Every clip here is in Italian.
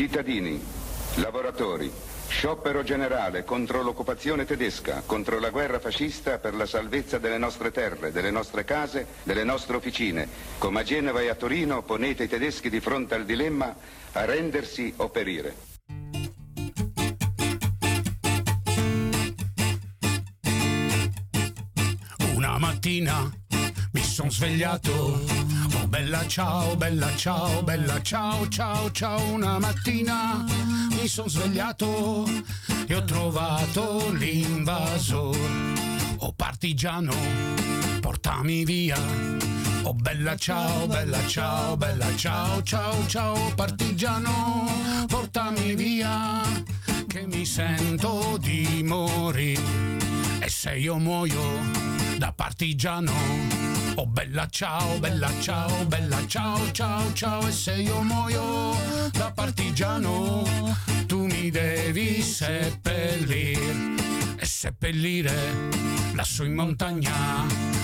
Cittadini, lavoratori, sciopero generale contro l'occupazione tedesca, contro la guerra fascista per la salvezza delle nostre terre, delle nostre case, delle nostre officine. Come a Genova e a Torino ponete i tedeschi di fronte al dilemma a rendersi o perire. Una mattina mi sono svegliato. Bella ciao, bella ciao, bella ciao, ciao, ciao. Una mattina mi sono svegliato e ho trovato l'invasor. Oh partigiano, portami via. Oh bella ciao, bella ciao, bella ciao, ciao, ciao, partigiano, portami via, che mi sento di morire. E se io muoio da partigiano, oh bella ciao, bella ciao, bella ciao, ciao, ciao, e se io muoio da partigiano, tu mi devi seppellir e seppellire lassù in montagna.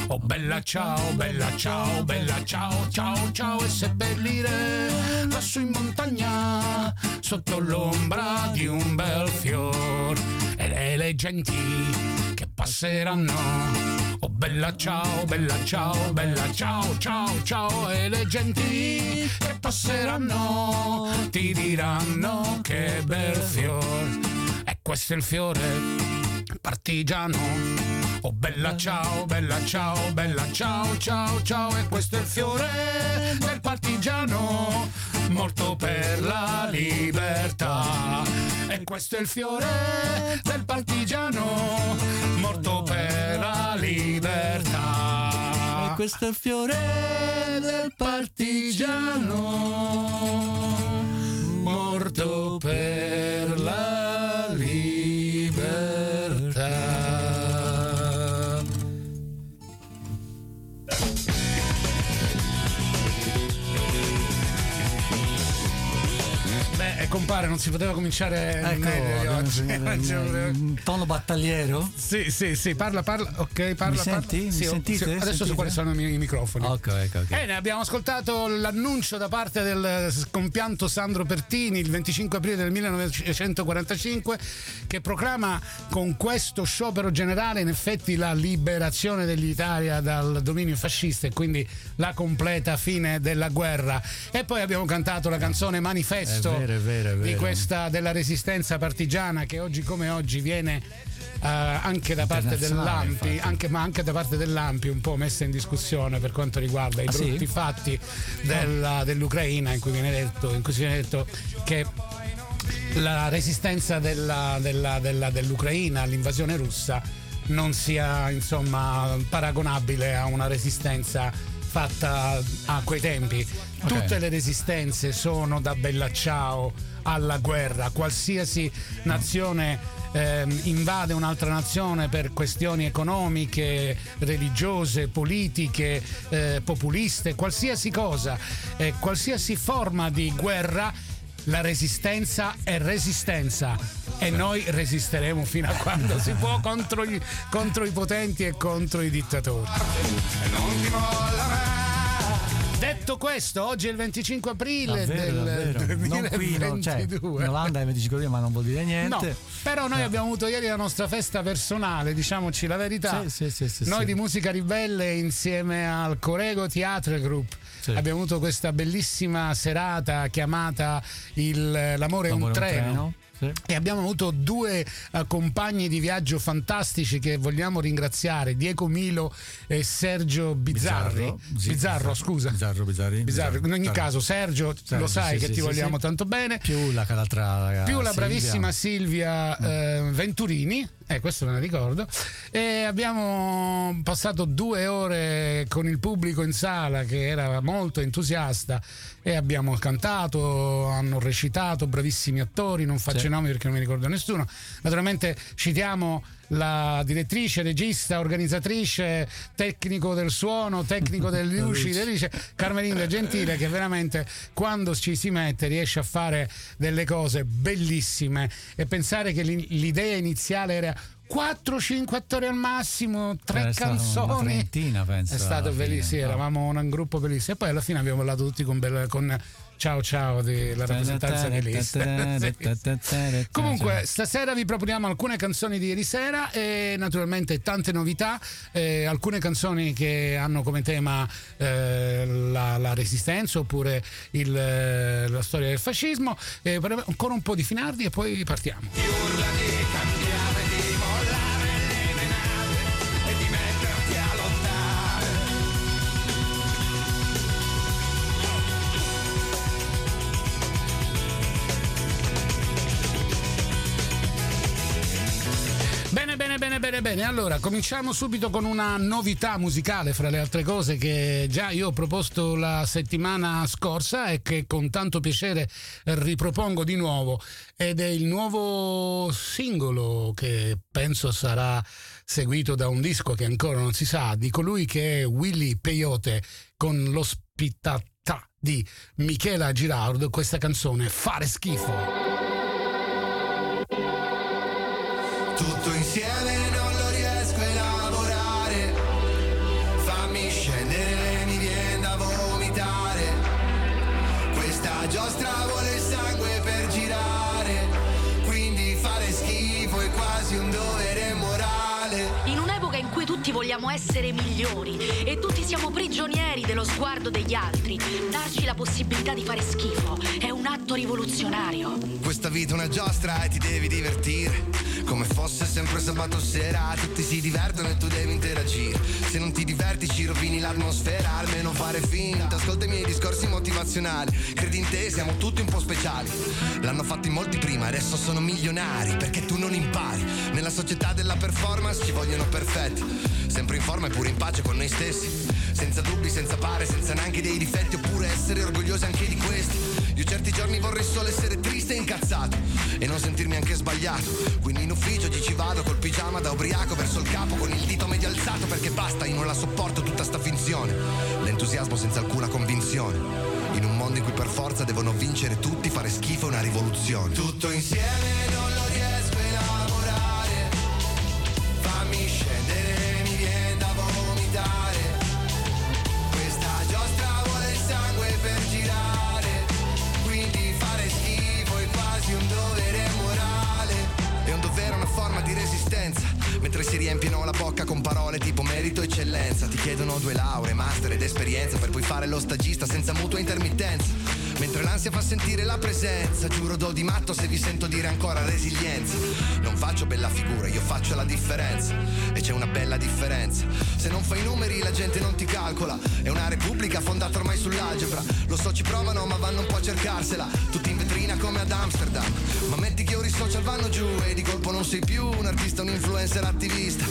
Oh bella ciao, bella ciao, bella ciao, ciao, ciao e seppellire lassù in montagna sotto l'ombra di un bel fior e le genti che passeranno. Oh bella ciao, bella ciao, bella ciao, ciao, ciao e le genti che passeranno ti diranno che bel fior. E questo è il fiore partigiano. Oh bella ciao, bella ciao, bella ciao, ciao, ciao e questo è il fiore del partigiano morto per la libertà. E questo è il fiore del partigiano morto per la libertà. E questo è il fiore del partigiano morto per la libertà. Compare, non si poteva cominciare Ecco, meglio oggi. Un tono battagliero? Sì, sì, sì, parla, parla, ok, parla. Mi parla. senti? Mi Sì, oh, sentite? sì, Adesso Sentite? su quali sono i miei microfoni. Ok, ok, ok. Bene, abbiamo ascoltato l'annuncio da parte del scompianto Sandro Pertini il 25 aprile del 1945 che proclama con questo sciopero generale in effetti la liberazione dell'Italia dal dominio fascista e quindi la completa fine della guerra. E poi abbiamo cantato la canzone Manifesto È vero, è vero, è di vero. questa della resistenza partigiana che oggi come oggi viene eh, anche da parte dell'AMPI, anche, ma anche da parte dell'AMPI un po' messa in discussione per quanto riguarda i Ah, sì? brutti fatti della- dell'Ucraina in cui viene detto, in cui si viene detto che la resistenza della- della- della- dell'Ucraina all'invasione russa non sia insomma paragonabile a una resistenza fatta a quei tempi. Tutte le resistenze sono da bella ciao alla guerra, qualsiasi nazione ehm, invade un'altra nazione per questioni economiche, religiose, politiche, eh, populiste, qualsiasi cosa, eh, qualsiasi forma di guerra la resistenza è resistenza e noi resisteremo fino a quando si può contro, gli- contro i potenti e contro i dittatori. Detto questo, oggi è il 25 aprile Davvero, del davvero. Non qui, no, cioè, 2022. in Olanda è il 25 aprile, ma non vuol dire niente. No, però noi abbiamo avuto ieri la nostra festa personale, diciamoci la verità. Sì, sì, sì, noi di Musica Ribelle insieme al Corego Theatre Group abbiamo avuto questa bellissima serata chiamata il- L'amore, è un L'amore è un treno. treno, sì. E abbiamo avuto due eh, compagni di viaggio fantastici che vogliamo ringraziare, Diego Milo e Sergio Bizzarri. sì, Bizzarro, scusa. Bizzarro, Bizzarri. Bizzarro. In ogni Bizzarro. caso, Sergio, Sergio, lo sai sì, che ti vogliamo tanto bene Più la l'altra più la Silvia. bravissima Silvia eh, Venturini, eh, questo me ne ricordo, e abbiamo passato due ore con il pubblico in sala che era molto entusiasta e abbiamo cantato, hanno recitato, bravissimi attori, non faccio Sì. i nomi perché non mi ricordo nessuno. Naturalmente citiamo la direttrice, regista, organizzatrice, tecnico del suono, tecnico delle luci, dice Carmelinda Gentile che veramente quando ci si mette riesce a fare delle cose bellissime e pensare che l'idea iniziale era 4-5 attori al massimo, tre canzoni. Una trentina, penso. È stato bellissimo, no. eravamo un gruppo bellissimo. E poi alla fine abbiamo parlato tutti con, bella, con ciao ciao della rappresentanza di lista. Comunque, stasera vi proponiamo alcune canzoni di ieri sera e naturalmente tante novità, eh, alcune canzoni che hanno come tema eh, la, la, resistenza oppure il, la storia del fascismo. Eh, ancora un po' di Finardi e poi partiamo. Bene, bene, bene. Allora, cominciamo subito con una novità musicale, fra le altre cose che già io ho proposto la settimana scorsa e che con tanto piacere ripropongo di nuovo. Ed è il nuovo singolo che penso sarà seguito da un disco che ancora non si sa, di colui che è Willy Peyote con l'ospitalità di Michela Girard, questa canzone Fare schifo. tutto insieme vogliamo essere migliori. E tutti siamo prigionieri dello sguardo degli altri. Darci la possibilità di fare schifo è un atto rivoluzionario. Questa vita è una giostra e ti devi divertire come fosse sempre sabato sera Tutti si divertono e tu devi interagire. Se non ti diverti ci rovini l'atmosfera Almeno fare finta. Ascolta i miei discorsi motivazionali Credi in te, siamo tutti un po' speciali. L'hanno fatto in molti prima, adesso sono milionari Perché tu non impari. Nella società della performance ci vogliono perfetti. Sempre in forma e pure in pace con noi stessi Senza dubbi, senza pare, senza neanche dei difetti Oppure essere orgogliosi anche di questi io certi giorni vorrei solo essere triste e incazzato e non sentirmi anche sbagliato. Quindi in ufficio ci vado col pigiama da ubriaco verso il capo con il dito medio alzato perché basta, io non la sopporto tutta sta finzione. L'entusiasmo senza alcuna convinzione. In un mondo in cui per forza devono vincere tutti, fare schifo è una rivoluzione. Tutto insieme non lo Mentre si riempiono la bocca con parole tipo merito eccellenza. Ti chiedono due lauree, master ed esperienza per poi fare lo stagista senza mutua intermittenza. Mentre l'ansia fa sentire la presenza, giuro do di matto se vi sento dire ancora resilienza. Non faccio bella figura, io faccio la differenza. E c'è una bella differenza. Se non fai numeri la gente non ti calcola. È una repubblica fondata ormai sull'algebra. Lo so ci provano ma vanno un po' a cercarsela. Tutti in vetrina come ad Amsterdam. Ma metti social vanno giù e di colpo non sei più un artista, un influencer attivista.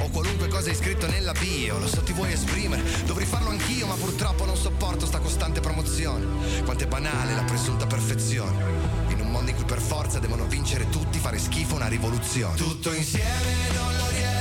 O qualunque cosa hai scritto nella bio. Lo so ti vuoi esprimere, dovrei farlo anch'io ma purtroppo non sopporto sta costante promozione. Quante banale la presunta perfezione. In un mondo in cui per forza devono vincere tutti, fare schifo una rivoluzione. Tutto insieme non lo riesco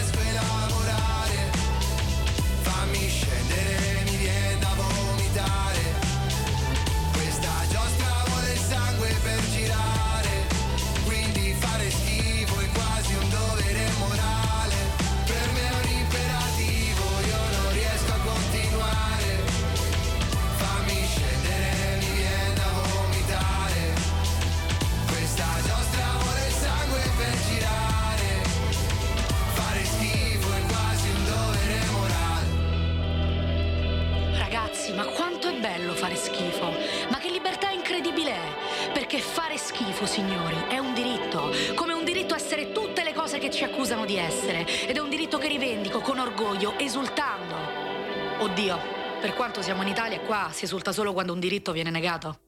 schifo, signori, è un diritto, come un diritto a essere tutte le cose che ci accusano di essere, ed è un diritto che rivendico con orgoglio, esultando. Oddio, per quanto siamo in Italia, qua si esulta solo quando un diritto viene negato.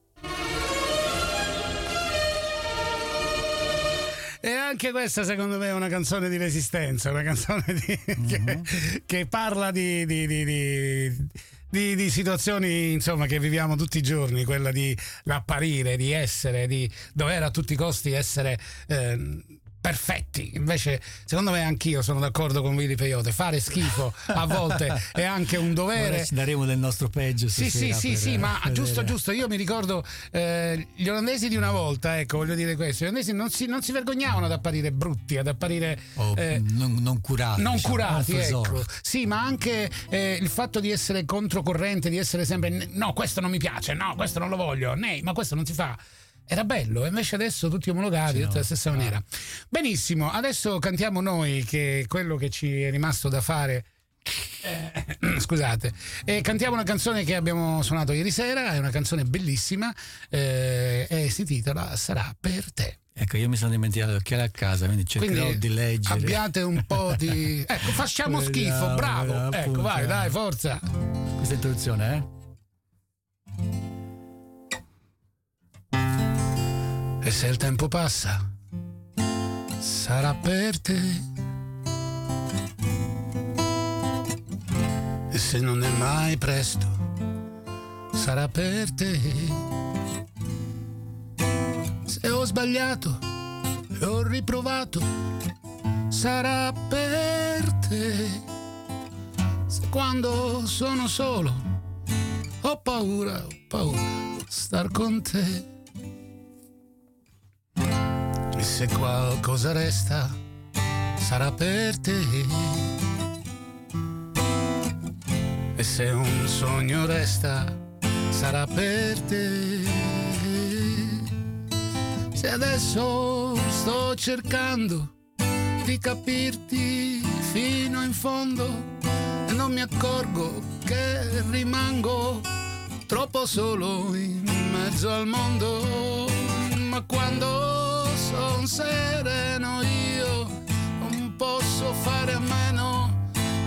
E anche questa secondo me è una canzone di resistenza, una canzone di- che, che parla di, di- di- di- di- situazioni insomma, che viviamo tutti i giorni, quella di apparire, di essere, di dover a tutti i costi essere... eh, perfetti. Invece, secondo me, anch'io sono d'accordo con Willy Peyote. Fare schifo a volte è anche un dovere. Ora ci daremo del nostro peggio. Sì, sì, sì, sì, ma vedere. giusto, giusto. Io mi ricordo eh, gli olandesi di una volta, ecco, voglio dire questo. Gli olandesi non si, non si vergognavano ad apparire brutti, ad apparire oh, eh, non, non, curati. Non diciamo, curati, ecco. Sì, ma anche eh, il fatto di essere controcorrente, di essere sempre no, questo non mi piace, no, questo non lo voglio, né, ma questo non si fa era bello, invece adesso tutti omologati, sì, tutti no. stessa maniera. Benissimo, adesso cantiamo noi che quello che ci è rimasto da fare. Eh, scusate, eh, cantiamo una canzone che abbiamo suonato ieri sera, è una canzone bellissima eh, e si titola Sarà per te. Ecco, io mi sono dimenticato che era a casa, quindi cercherò quindi di leggere. Abbiate un po' di. Ecco, facciamo schifo, bravo. Ecco, vai, dai, forza. Questa introduzione, eh? E se il tempo passa, sarà per te. E se non è mai presto, sarà per te. Se ho sbagliato e ho riprovato, sarà per te. Se quando sono solo, ho paura, ho paura, star con te. E se qualcosa resta, sarà per te. E se un sogno resta, sarà per te. Se adesso sto cercando di capirti fino in fondo e non mi accorgo che rimango troppo solo in mezzo al mondo, ma quando son sereno io, non posso fare a meno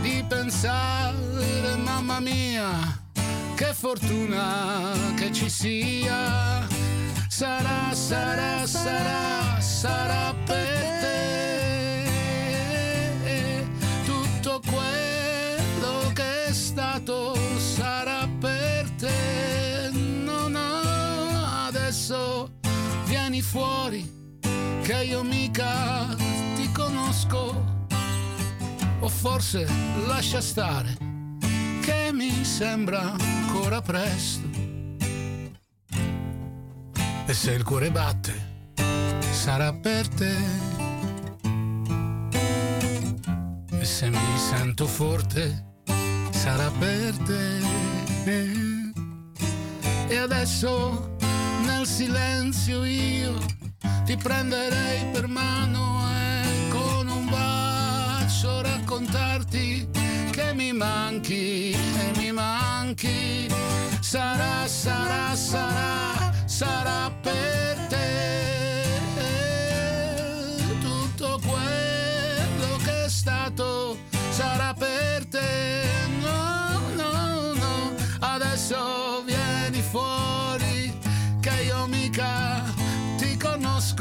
di pensare, mamma mia, che fortuna che ci sia. Sarà, sarà, sarà, sarà per te. Tutto quello che è stato sarà per te. No, no, adesso vieni fuori che io mica ti conosco. O forse lascia stare, che mi sembra ancora presto. E se il cuore batte, sarà per te. E se mi sento forte, sarà per te. E adesso nel silenzio io ti prenderei per mano e con un bacio raccontarti che mi manchi e mi manchi. Sarà, sarà, sarà, sarà per te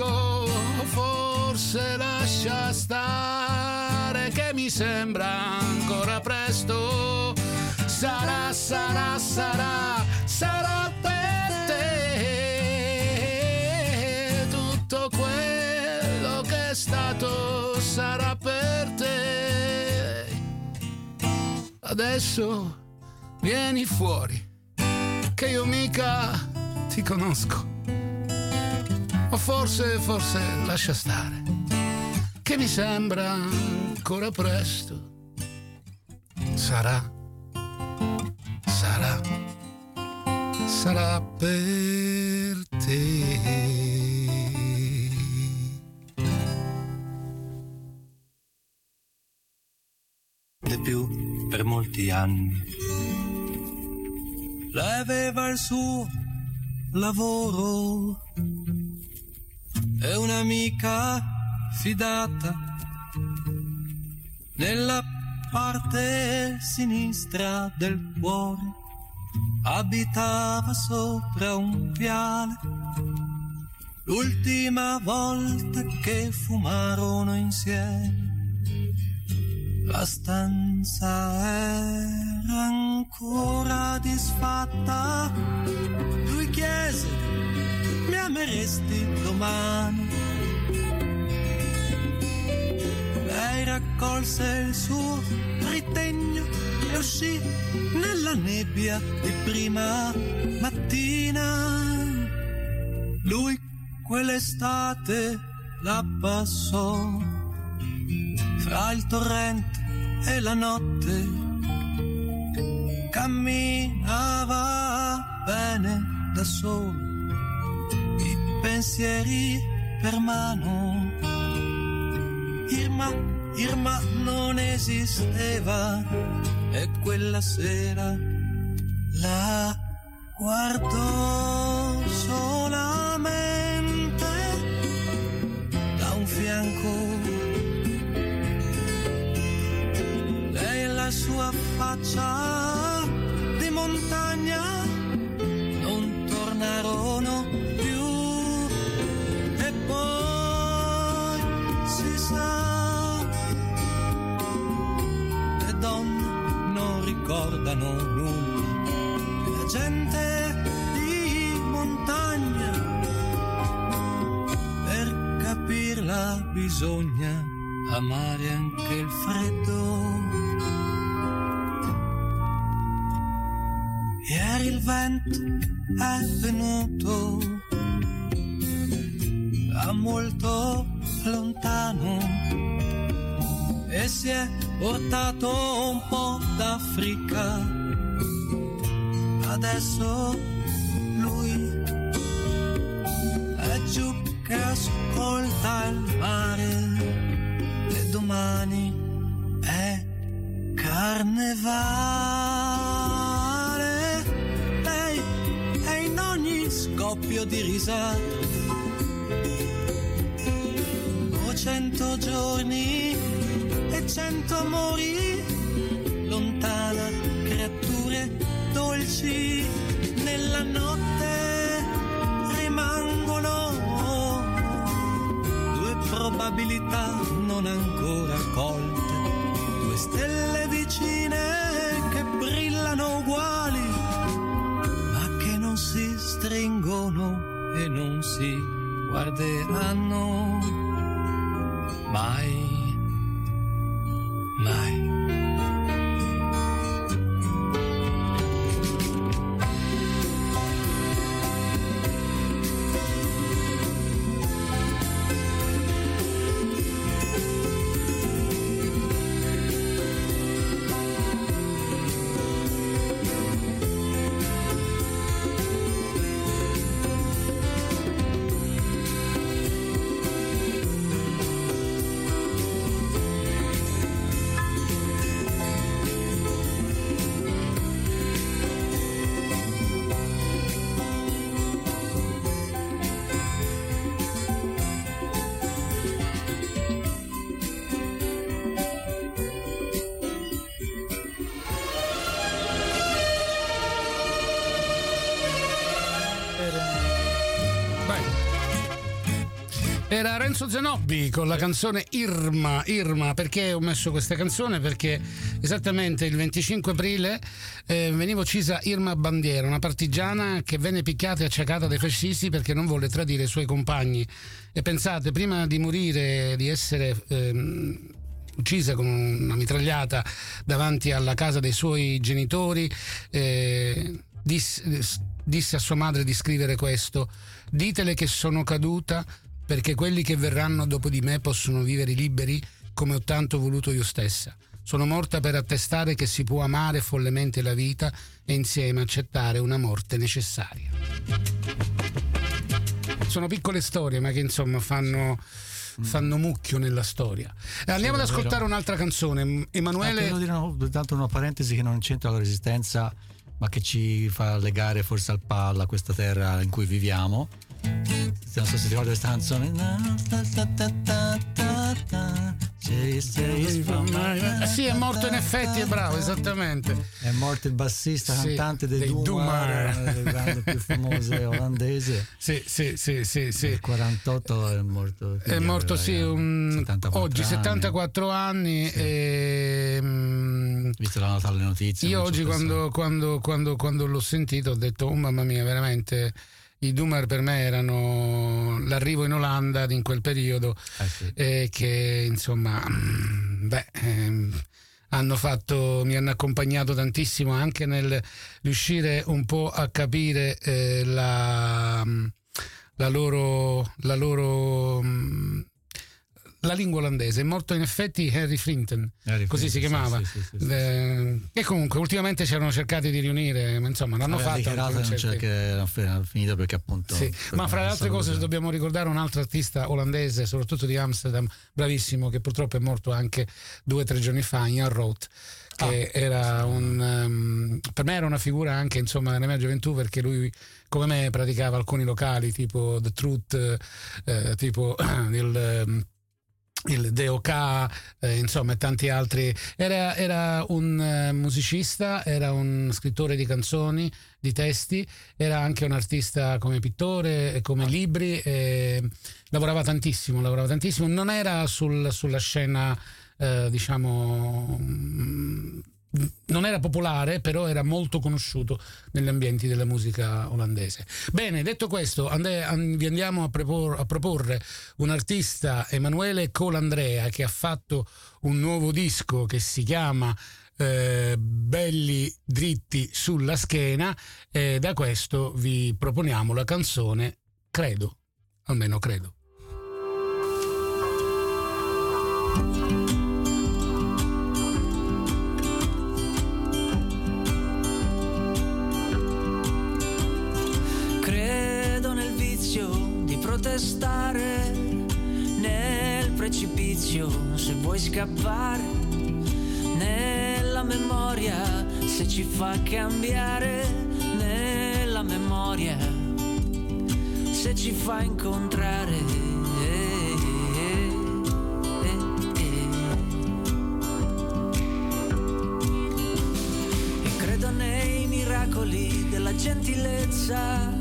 conosco, forse lascia stare che mi sembra ancora presto. Sarà, sarà, sarà, sarà per te. Tutto quello che è stato sarà per te. Adesso vieni fuori, che io mica ti conosco o forse, forse lascia stare, che mi sembra ancora presto. Sarà, sarà, sarà per te. Più per molti anni. Lei aveva il suo lavoro è un'amica fidata. Nella parte sinistra del cuore abitava sopra un viale. L'ultima volta che fumarono insieme la stanza era ancora disfatta. Lui chiese ameresti domani? raccolse il suo ritegno e uscì nella nebbia di prima mattina. Lui quell'estate la passò fra il torrente e la notte. Camminava bene da solo, pensieri per mano. Irma, Irma non esisteva e quella sera la guardò solamente da un fianco. Lei la sua faccia di montagna non tornarono ricordano nulla la gente di montagna per capirla bisogna amare anche il freddo. Ieri il vento è venuto da molto lontano e si è portato un po' d'Africa. Adesso lui è giù che ascolta il mare e domani è carnevale. Lei è in ogni scoppio di risata. Ho cento giorni cento amori, lontana creature dolci nella notte rimangono due probabilità non ancora colte, due stelle vicine che brillano uguali, ma che non si stringono e non si guarderanno mai. Era Renzo Zanobbi con la canzone Irma, Irma, perché ho messo questa canzone? Perché esattamente il 25 aprile eh, veniva uccisa Irma Bandiera, una partigiana che venne picchiata e acciacata dai fascisti perché non volle tradire i suoi compagni. E pensate, prima di morire, di essere ehm, uccisa con una mitragliata davanti alla casa dei suoi genitori, eh, disse, disse a sua madre di scrivere questo, ditele che sono caduta perché quelli che verranno dopo di me possono vivere liberi come ho tanto voluto io stessa. Sono morta per attestare che si può amare follemente la vita e insieme accettare una morte necessaria. Sono piccole storie, ma che insomma fanno, fanno mucchio nella storia. Eh, Andiamo ad davvero. ascoltare un'altra canzone. Emanuele. Volevo dire no, tanto una parentesi che non c'entra la resistenza, ma che ci fa legare forse al palla questa terra in cui viviamo. Non so se ti ricordi questa canzone. Sì, è morto in effetti, è bravo, esattamente. È morto il bassista Sì, cantante dei, dei Dumar, Dumar. una delle band più famose olandese. Sì, sì, sì, sì, sì. Nel 48 è morto. È morto sì, un- 74 oggi anni. 74 anni. e, mm, Visto la nota alle notizie. io oggi quando, quando- quando- quando l'ho sentito ho detto, oh mamma mia, veramente i Dumar per me erano l'arrivo in Olanda in quel periodo Eh sì. e che insomma mm, beh, ehm, hanno fatto, mi hanno accompagnato tantissimo anche nel riuscire un po' a capire eh, la, la loro, la loro mh, la lingua olandese. È morto in effetti Harry Frinton, Harry così si Frinton, chiamava. sì, sì, sì. Eh, e comunque ultimamente ci erano cercati di riunire, ma insomma l'hanno fatto. non che era fi- era finita perché appunto per ma fra le altre cose dobbiamo ricordare un altro artista olandese, soprattutto di Amsterdam, bravissimo, che purtroppo è morto anche due o tre giorni fa, Ian Roth, che Ah, era un, ehm, per me era una figura anche insomma nella mia gioventù perché lui come me praticava alcuni locali tipo The Truth, eh, tipo il... il DOK, eh, insomma, e tanti altri. Era, era un eh, musicista, era un scrittore di canzoni, di testi, era anche un artista come pittore, come libri, e lavorava tantissimo, lavorava tantissimo. Non era sul- sulla scena, eh, diciamo. Non era popolare, però era molto conosciuto negli ambienti della musica olandese. Bene, detto questo, ande- an- vi andiamo a, prepor- a proporre un artista, Emanuele Colandrea, che ha fatto un nuovo disco che si chiama eh, Belli dritti sulla schiena e da questo vi proponiamo la canzone Credo, almeno. Credo protestare, nel precipizio se vuoi scappare, nella memoria se ci fa cambiare, nella memoria se ci fa incontrare. Della gentilezza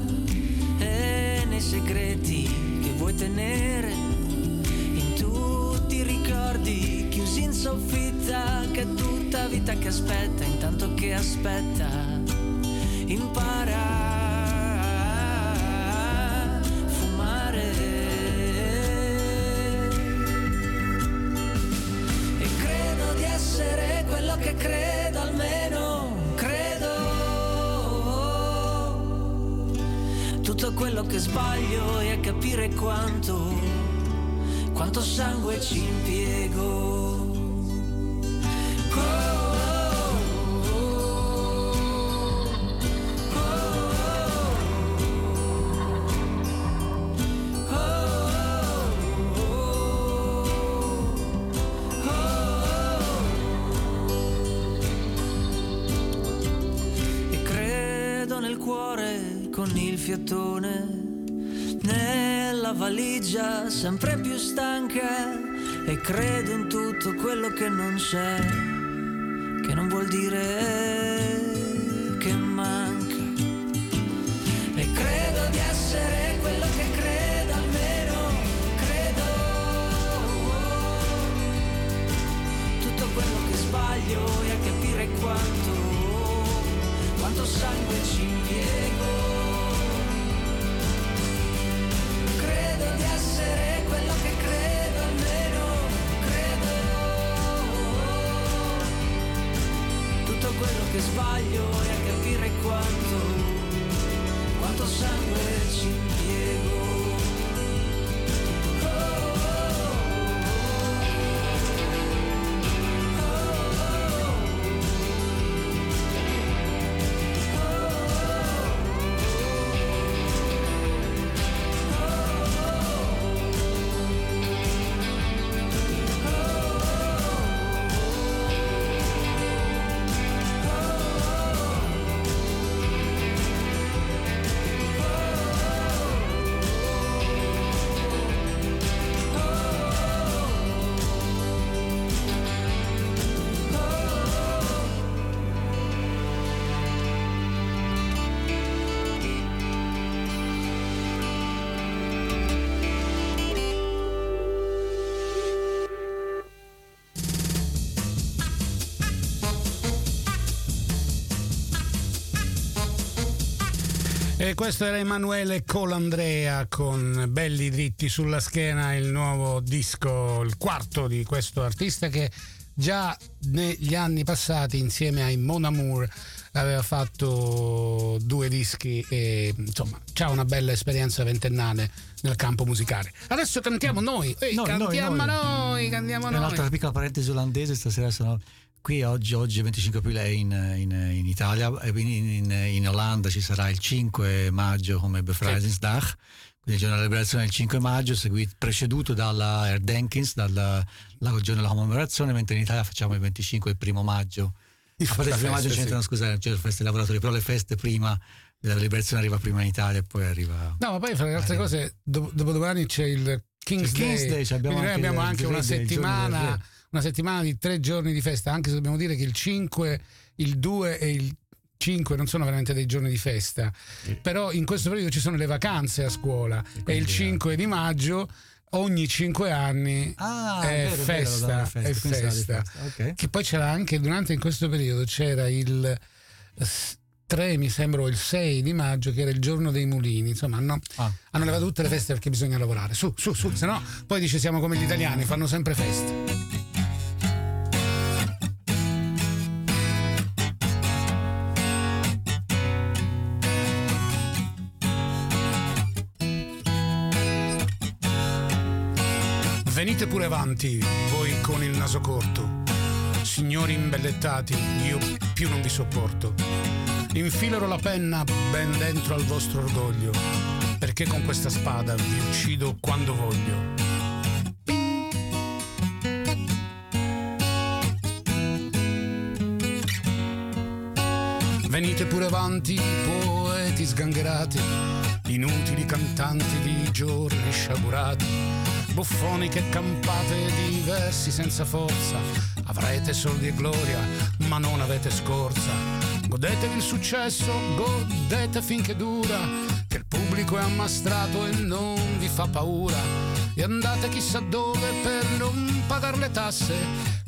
segreti che vuoi tenere, in tutti i ricordi chiusi in soffitta, che tutta vita che aspetta, intanto che aspetta, impara ci impiego. Con il fiatone, nella valigia sempre più stanca. E credo in tutto quello che non c'è, che non vuol dire che manca. E credo di essere quello che credo, almeno credo. Tutto quello che sbaglio è a capire quanto, quanto sangue ci impiego. Che sbaglio è a capire quanto E questo era Emanuele Colandrea con Belli dritti sulla schiena, il nuovo disco, il quarto di questo artista che già negli anni passati insieme ai Mon Amour aveva fatto due dischi e insomma ha una bella esperienza ventennale nel campo musicale. Adesso cantiamo noi, Ehi, noi cantiamo noi, noi. noi, cantiamo noi. Un'altra piccola parentesi olandese stasera sono qui oggi, oggi 25 aprile in, in, in Italia, in, in, in, Olanda ci sarà il 5 maggio come Bevrijdingsdag, sì. quindi il giorno della liberazione il 5 maggio, seguito, preceduto dalla Erdenkins, dal giorno della commemorazione, mentre in Italia facciamo il 25 e il primo maggio. Il primo maggio c'entrano, sì. scusate, c'è le feste dei lavoratori, però le feste prima della liberazione arriva prima in Italia e poi arriva... No, ma poi fra le altre arriva. cose, dopo, domani c'è il King's, King's Day, Day abbiamo noi abbiamo anche una settimana una settimana di tre giorni di festa, anche se dobbiamo dire che il 5, il 2 e il 5 non sono veramente dei giorni di festa, sì. però in questo periodo ci sono le vacanze a scuola e, e il 5 di maggio ogni 5 anni ah, è, vero, festa, vero, festa, è festa. Okay. Che poi c'era anche durante in questo periodo c'era il 3 mi sembra il 6 di maggio che era il giorno dei mulini insomma hanno, ah. hanno levato tutte le feste perché bisogna lavorare su su su se no poi dice siamo come gli italiani fanno sempre feste Venite pure avanti, voi con il naso corto. Signori imbellettati, io più non vi sopporto. Infilerò la penna ben dentro al vostro orgoglio, perché con questa spada vi uccido quando voglio. Venite pure avanti, poeti sgangherati, inutili cantanti di giorni sciagurati buffoni che campate di versi senza forza. Avrete soldi e gloria, ma non avete scorza. Godetevi il successo, godete finché dura, che il pubblico è ammastrato e non vi fa paura. E andate chissà dove per non pagare le tasse,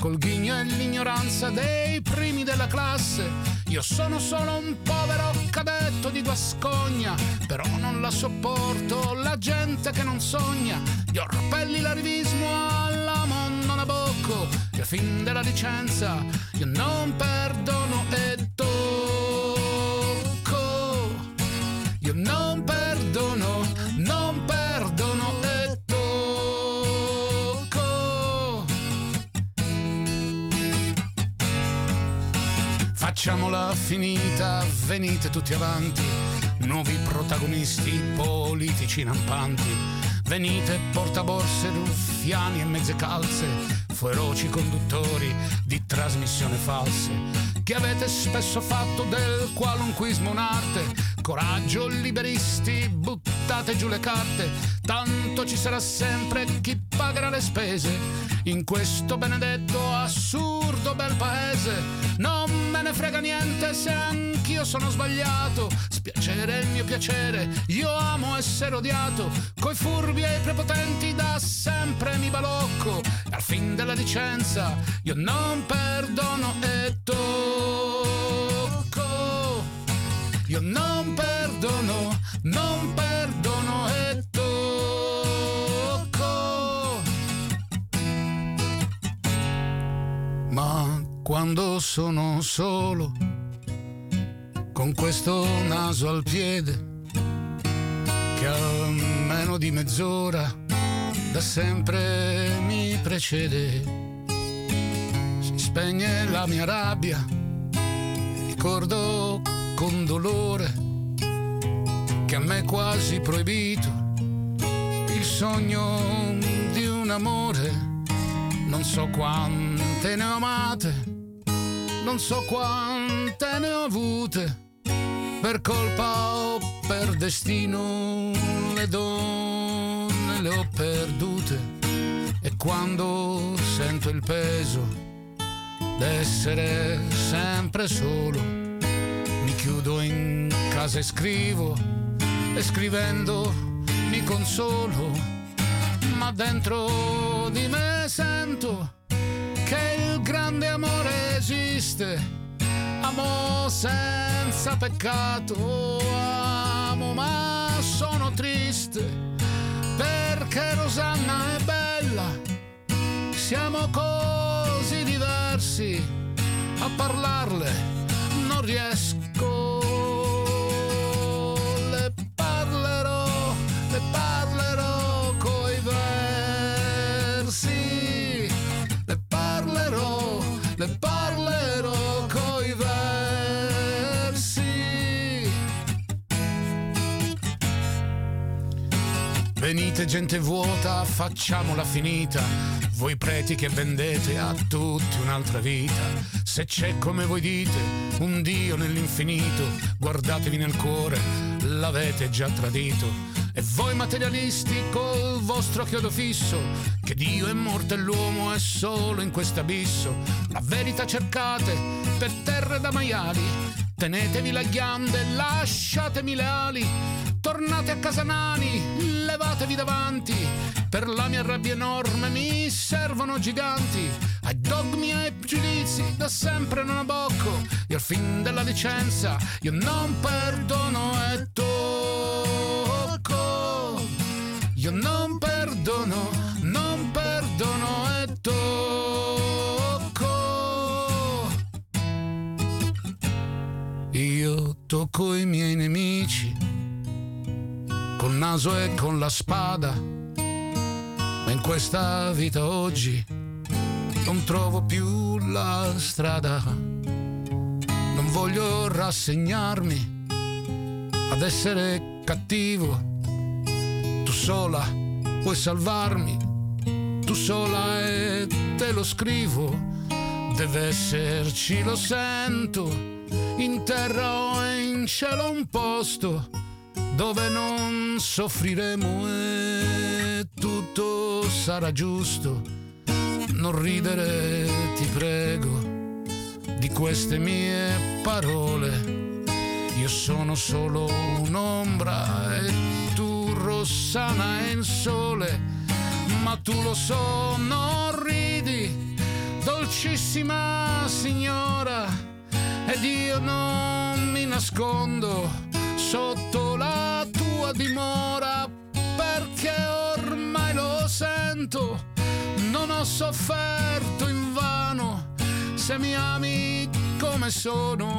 col ghigno e l'ignoranza dei primi della classe io sono solo un povero cadetto di Guascogna, però non la sopporto, la gente che non sogna. Gli orpelli, l'arivismo alla Monna Nabocco, e fin della licenza io non perdono e Facciamola finita, venite tutti avanti, nuovi protagonisti politici rampanti. Venite portaborse, ruffiani e mezze calze, feroci conduttori di trasmissione false, che avete spesso fatto del qualunquismo un'arte. Coraggio, liberisti, buttate giù le carte, tanto ci sarà sempre chi pagherà le spese in questo benedetto assurdo bel paese. Non me ne frega niente se anch'io sono sbagliato. Spiacere è il mio piacere, io amo essere odiato. Coi furbi e i prepotenti da sempre mi balocco. E al fin della licenza io non perdono e tocco. Io non perdono, non perdono e Ma quando sono solo, con questo naso al piede, che almeno di mezz'ora da sempre mi precede, si spegne la mia rabbia, ricordo con dolore che a me è quasi proibito. Il sogno di un amore non so quante ne ho amate, non so quante ne ho avute, per colpa o per destino le donne le ho perdute. E quando sento il peso d'essere sempre solo, chiudo in casa e scrivo e scrivendo mi consolo ma dentro di me sento che il grande amore esiste. Amo senza peccato, amo ma sono triste perché Rosanna è bella. Siamo così diversi a parlarle, non riesco. Venite gente vuota, facciamola finita. Voi preti che vendete a tutti un'altra vita. Se c'è come voi dite un Dio nell'infinito, guardatevi nel cuore, l'avete già tradito. E voi materialisti col vostro chiodo fisso, che Dio è morto e l'uomo è solo in questo abisso. La verità cercate per terre da maiali, tenetevi le ghiande, lasciatemi le ali. Tornate a casa nani, levatevi davanti, per la mia rabbia enorme mi servono giganti. Ai dogmi e ai giudizi da sempre non abbocco, io al fin della licenza io non perdono e tocco. Io non perdono, non perdono e tocco. Io tocco i miei nemici naso e con la spada, ma in questa vita oggi non trovo più la strada. Non voglio rassegnarmi ad essere cattivo. Tu sola puoi salvarmi, tu sola e te lo scrivo. Deve esserci, lo sento, in terra o in cielo un posto dove non soffriremo e tutto sarà giusto. Non ridere, ti prego, di queste mie parole. Io sono solo un'ombra e tu rossana e il sole, ma tu lo so, non ridi, dolcissima signora, ed io non mi nascondo sotto dimora perché ormai lo sento, non ho sofferto in vano se mi ami come sono.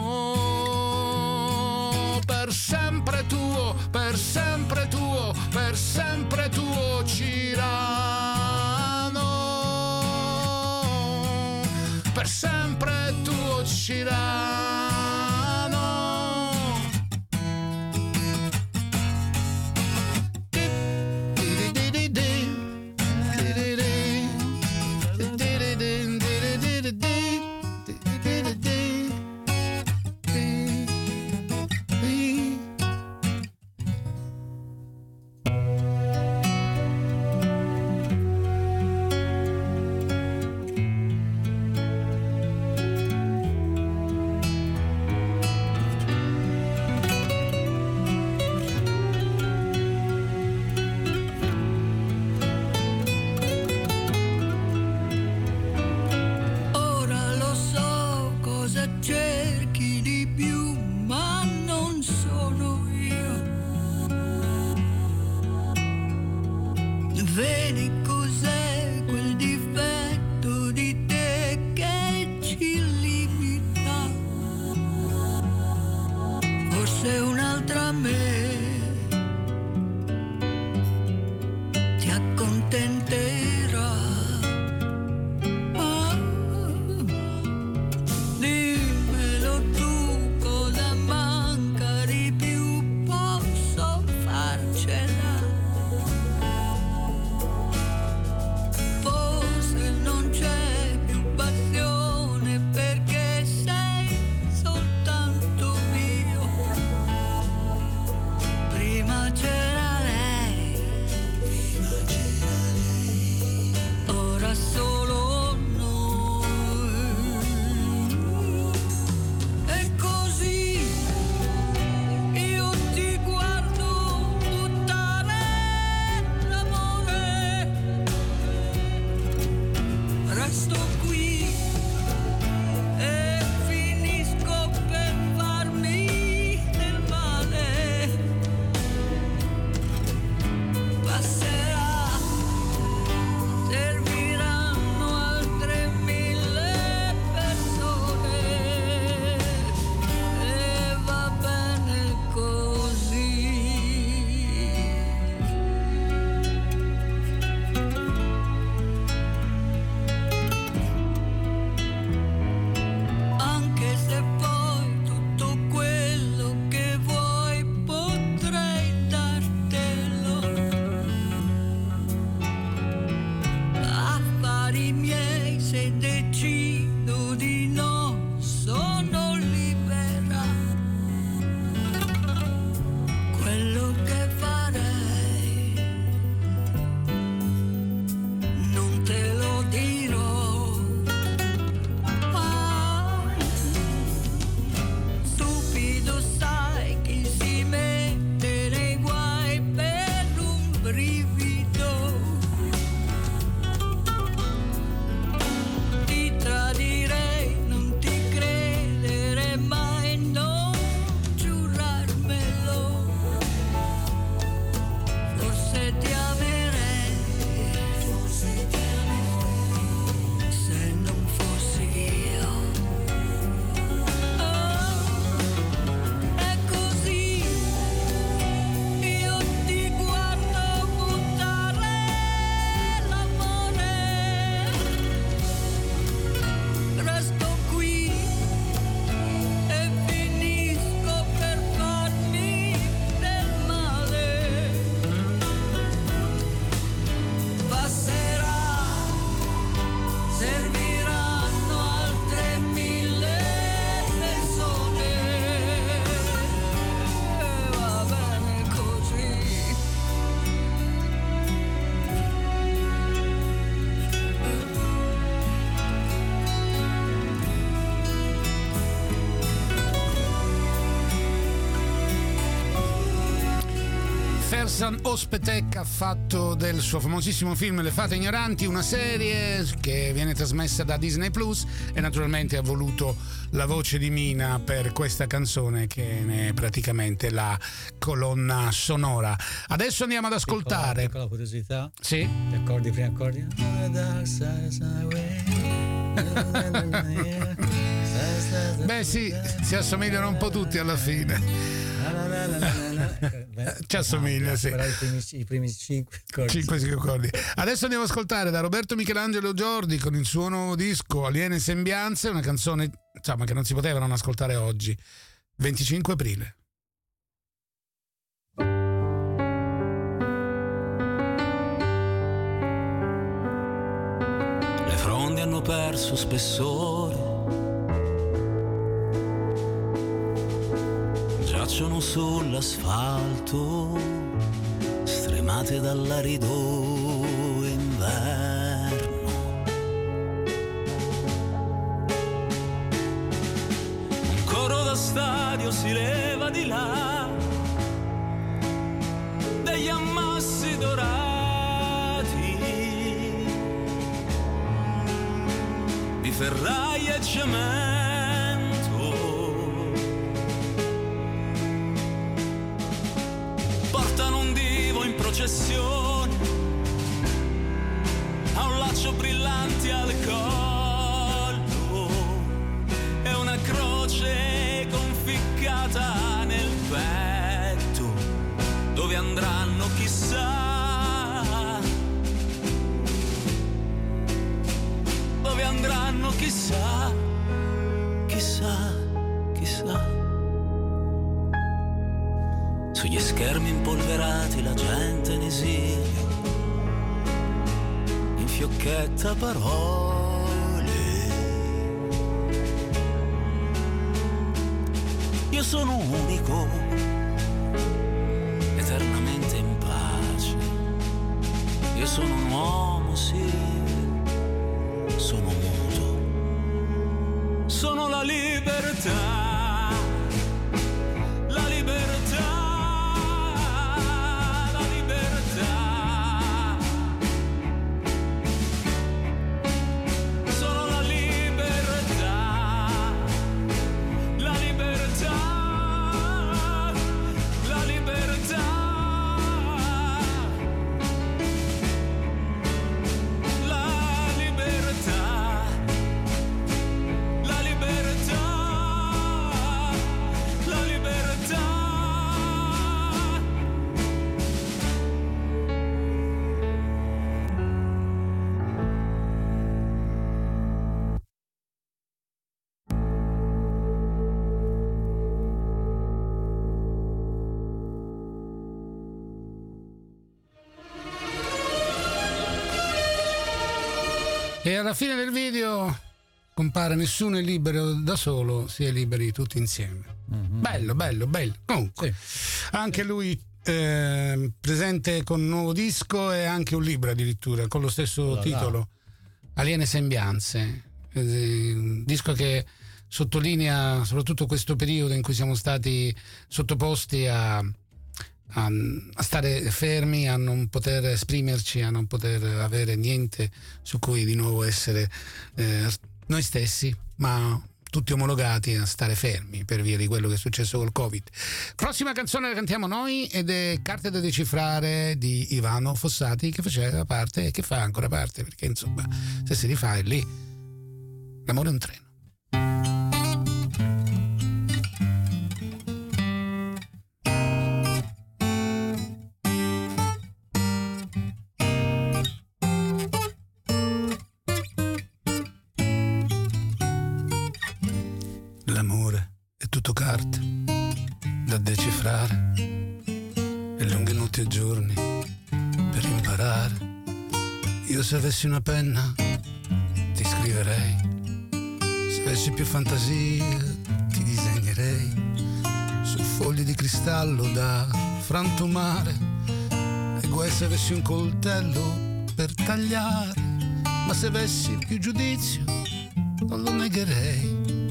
Per sempre tuo, per sempre tuo, per sempre tuo Cirano. Per sempre tuo Cirano. Hassan Ospetek ha fatto del suo famosissimo film Le Fate Ignoranti una serie che viene trasmessa da Disney Plus e naturalmente ha voluto la voce di Mina per questa canzone che ne è praticamente la colonna sonora. Adesso andiamo ad ascoltare. Piccola, piccola curiosità. Sì. Gli accordi, i primi accordi. Beh sì, si assomigliano un po' tutti alla fine. Ci assomiglia, sì. Però i primi, i primi cinque accordi. Cinque accordi. Adesso andiamo ad ascoltare da Roberto Michelangelo Giordi con il suo nuovo disco Aliene Sembianze, una canzone insomma, che non si poteva non ascoltare oggi. 25 aprile. Le fronde hanno perso spessore. Giacciono sull'asfalto, stremate dall'arido inverno. Un coro da stadio si leva di là, degli ammassi dorati di ferraia e cemento. Processione, ha un laccio brillante al collo e una croce conficcata nel petto, dove andranno chissà. Dove andranno chissà, chissà, chissà. Sugli schermi impolverati la gente in esilio infiocchetta parole. Io sono unico, eternamente in pace. Io sono un uomo, sì, sono muto. Sono la libertà. E alla fine del video compare nessuno è libero da solo, si è liberi tutti insieme. Bello, bello, bello. Comunque, anche lui eh, presente con un nuovo disco e anche un libro addirittura con lo stesso là. titolo, Aliene Sembianze. Eh, un disco che sottolinea soprattutto questo periodo in cui siamo stati sottoposti a, a, a stare fermi, a non poter esprimerci, a non poter avere niente su cui di nuovo essere eh, noi stessi, ma tutti omologati a stare fermi per via di quello che è successo col Covid. Prossima canzone la cantiamo noi ed è Carte da decifrare di Ivano Fossati che faceva parte e che fa ancora parte, perché insomma se si rifà è lì. L'amore è un treno. Avessi una penna ti scriverei, se avessi più fantasia ti disegnerei su fogli di cristallo da frantumare. E guai se avessi un coltello per tagliare, ma se avessi più giudizio non lo negherei.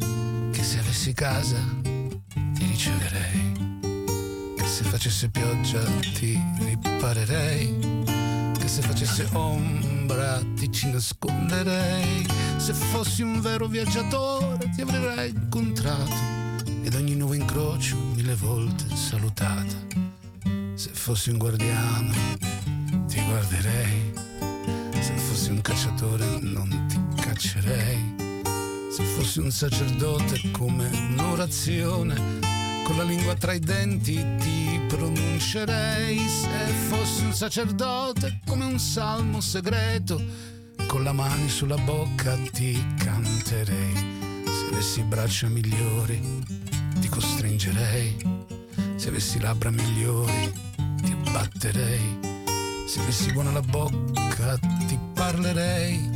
Che se avessi casa ti riceverei, che se facesse pioggia ti riparerei, che se facesse ombra ti ci nasconderei, se fossi un vero viaggiatore ti avrei incontrato. Ed ogni nuovo incrocio mille volte salutata. Se fossi un guardiano ti guarderei, se fossi un cacciatore non ti caccerei, se fossi un sacerdote come un'orazione, con la lingua tra i denti ti pronuncerei, se fossi un sacerdote come un salmo segreto, con la mano sulla bocca ti canterei, se avessi braccia migliori ti costringerei, se avessi labbra migliori ti abbatterei, se avessi buona la bocca ti parlerei,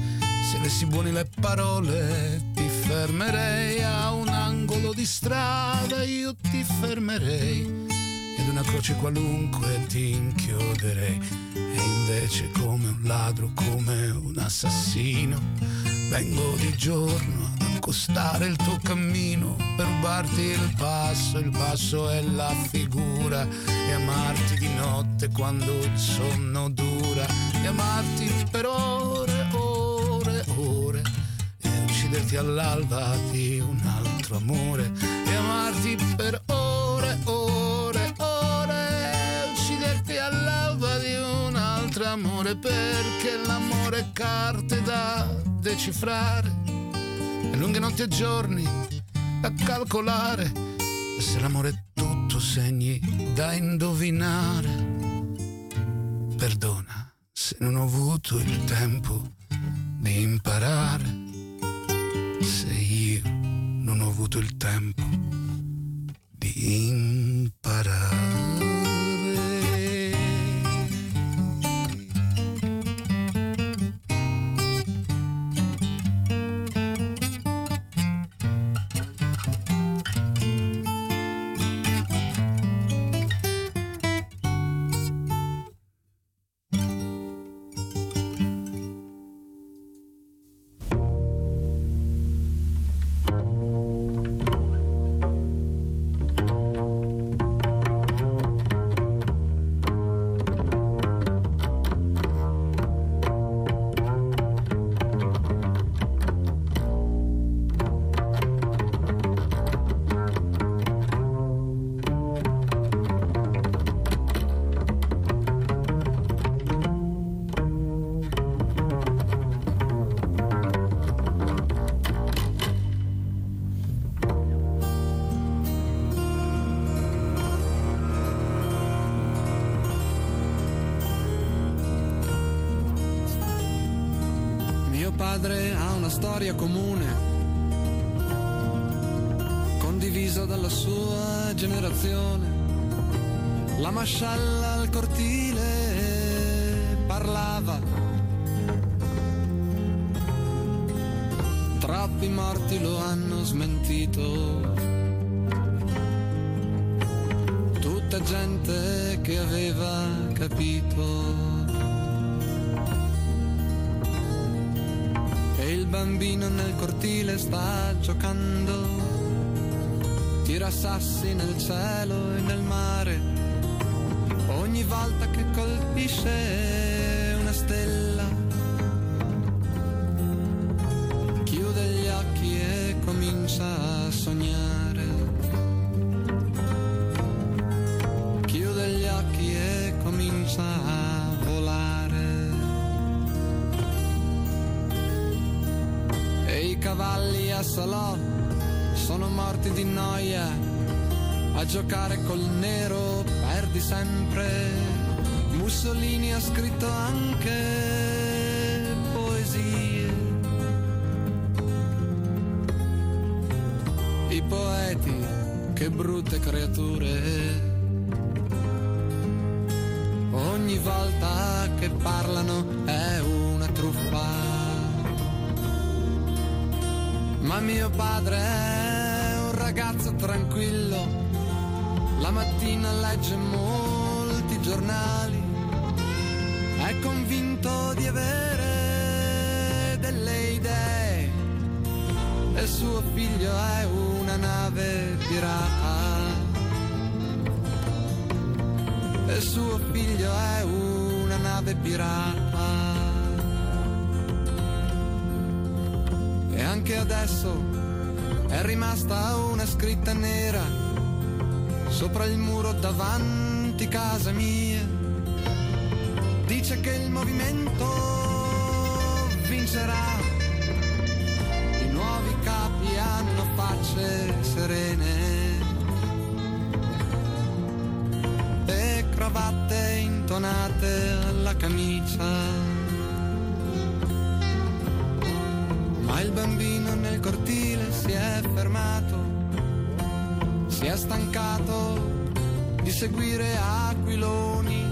se avessi buone le parole ti fermerei. A un angolo di strada io ti fermerei una croce qualunque ti inchioderei. E invece come un ladro, come un assassino vengo di giorno accostare il tuo cammino per rubarti il passo, il passo è la figura e amarti di notte quando il sonno dura. E amarti per ore, ore, ore e ucciderti all'alba di un altro amore. E amarti per ore, ore, altro amore perché l'amore è carte da decifrare lunghe notti e giorni da calcolare, se l'amore è tutto segni da indovinare. Perdona se non ho avuto il tempo di imparare, se io non ho avuto il tempo di imparare. Bambino nel cortile sta giocando, tira sassi nel cielo e nel mare, ogni volta che colpisce Salò sono morti di noia. A giocare col nero perdi sempre. Mussolini ha scritto anche poesie. I poeti, che brutte creature. Ogni volta che parlano è una truffa ma mio padre è un ragazzo tranquillo, la mattina legge molti giornali, è convinto di avere delle idee e suo figlio è una nave pirata. e suo figlio è una nave pirata. E anche adesso è rimasta una scritta nera sopra il muro davanti casa mia. Dice che il movimento vincerà. I nuovi capi hanno facce serene. E cravatte intonate alla camicia. Il bambino nel cortile si è fermato, si è stancato di seguire aquiloni,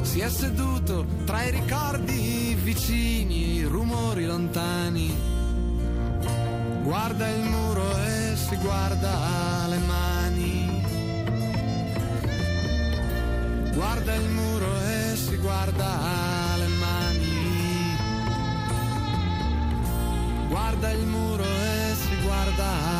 si è seduto tra i ricordi vicini, i rumori lontani. Guarda il muro e si guarda le mani. Guarda il muro e si guarda le mani. Guarda il muro e si guarda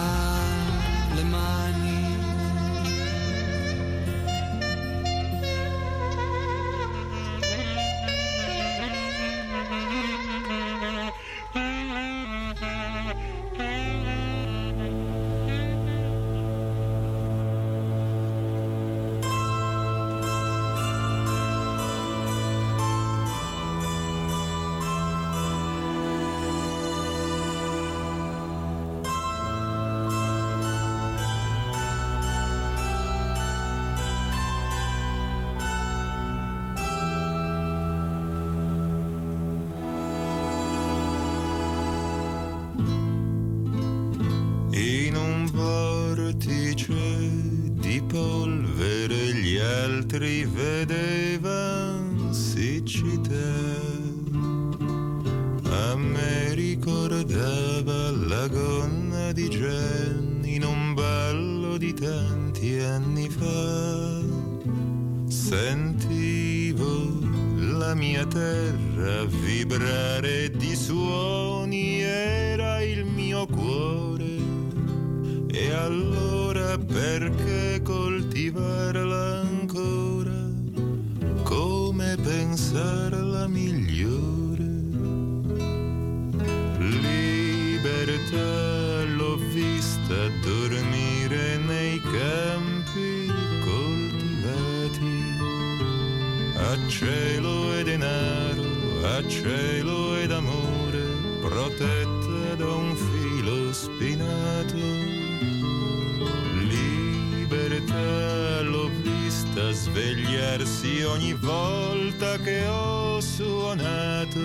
svegliarsi ogni volta che ho suonato.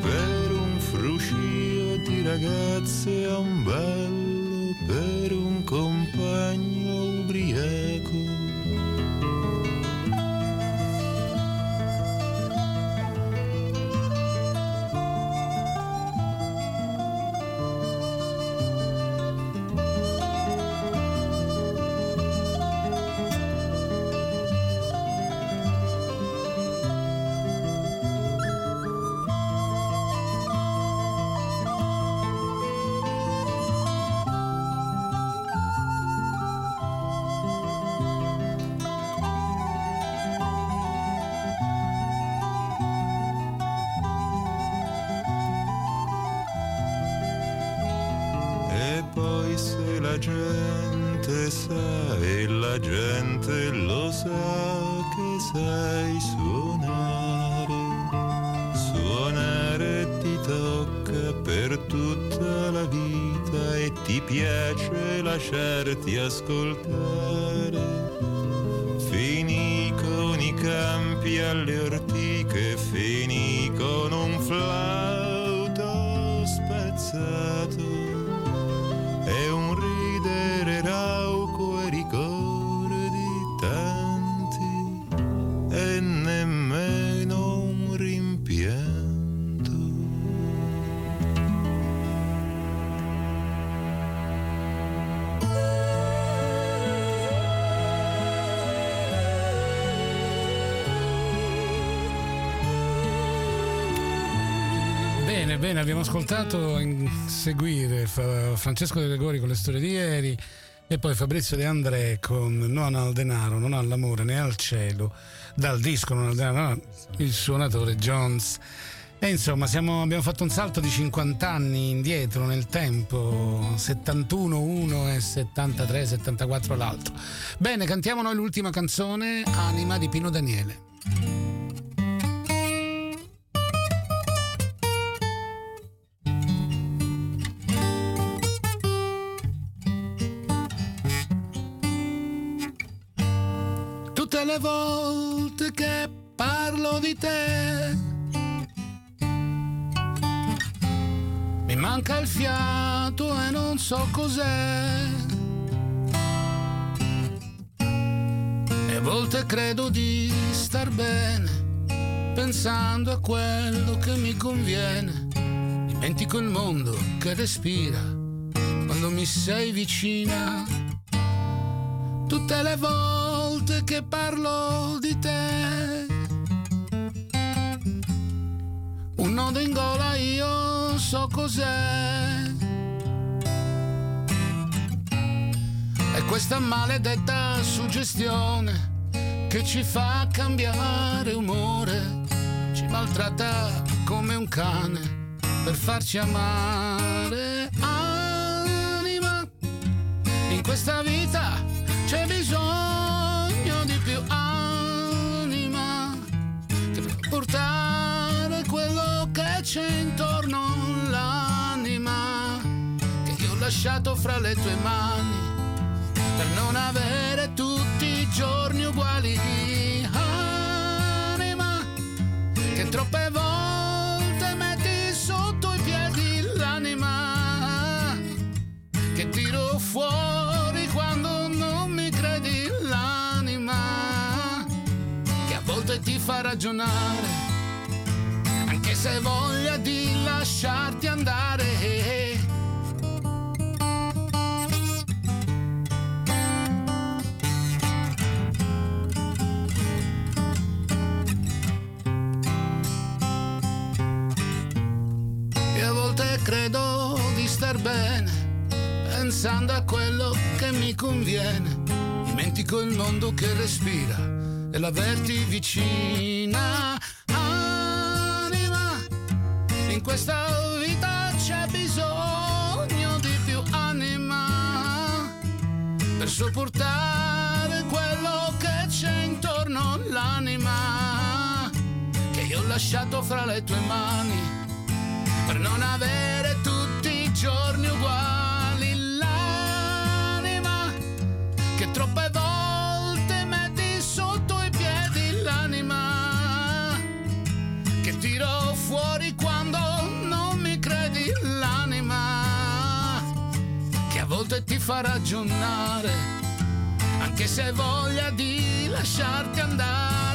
Per un fruscio di ragazze a un ballo, per un compagno Bene, bene, abbiamo ascoltato in seguire Fra- Francesco De Gregori con le storie di ieri E poi Fabrizio De André con Non al denaro, non all'amore né al cielo, dal disco Non al denaro, il suonatore Jones. E insomma siamo, abbiamo fatto un salto di 50 anni indietro nel tempo, 71 uno e 73, 74 l'altro. Bene, cantiamo noi l'ultima canzone, Anima di Pino Daniele. Volte che parlo di te mi manca il fiato e non so cos'è. E a volte credo di star bene pensando a quello che mi conviene. Dimentico il mondo che respira quando mi sei vicina. Tutte le volte che parlo di te, un nodo in gola io so cos'è. È questa maledetta suggestione che ci fa cambiare umore, ci maltratta come un cane per farci amare. Anima, in questa vita c'è bisogno portare quello che c'è intorno l'anima che io ho lasciato fra le tue mani per non avere tutti i giorni uguali. Anima che troppe volte metti sotto i piedi l'anima che tiro fuori fa ragionare anche se hai voglia di lasciarti andare e a volte credo di star bene pensando a quello che mi conviene. Dimentico il mondo che respira e l'averti vicina. Anima, in questa vita c'è bisogno di più anima per sopportare quello che c'è intorno l'anima che io ho lasciato fra le tue mani per non avere tutti i giorni uguali fa ragionare anche se hai voglia di lasciarti andare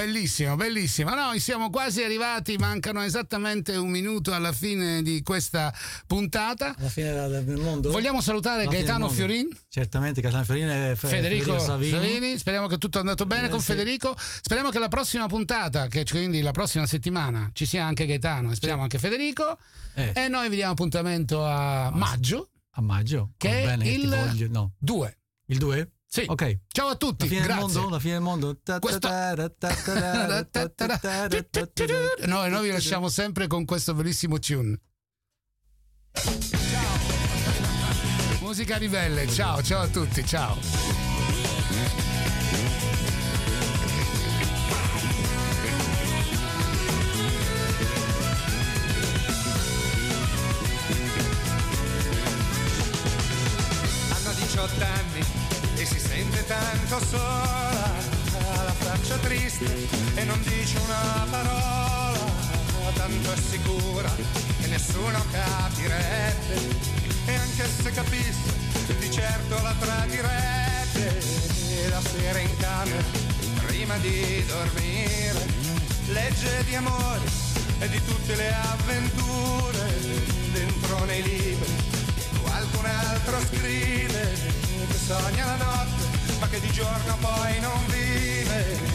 Bellissimo, bellissimo. Noi siamo quasi arrivati, mancano esattamente un minuto alla fine di questa puntata. Alla fine del mondo. Vogliamo salutare Alla Gaetano. Fiorin, Certamente Gaetano Fiorin e Fe- Federico Savini. Savini. Speriamo che tutto è andato bene Eh, con sì. Federico. Speriamo che la prossima puntata, che quindi la prossima settimana, ci sia anche Gaetano e speriamo anche Federico. Eh. E noi vi diamo appuntamento a maggio, A maggio. che è il voglio- No, 2. il 2? Sì. Ok. Ciao a tutti. La fine Grazie. del mondo. La fine del mondo. Questo... e noi vi lasciamo sempre con questo bellissimo tune. Ciao. Musica ribelle. Ciao, ciao a tutti. Ciao. shot tanto sola, ha la faccia triste e non dice una parola, tanto è sicura che nessuno capirebbe. E anche se capisse di certo la tradirebbe. La sera in camera prima di dormire legge di amore e di tutte le avventure. Dentro nei libri qualcun altro scrive che sogna la notte ma che di giorno poi non vive.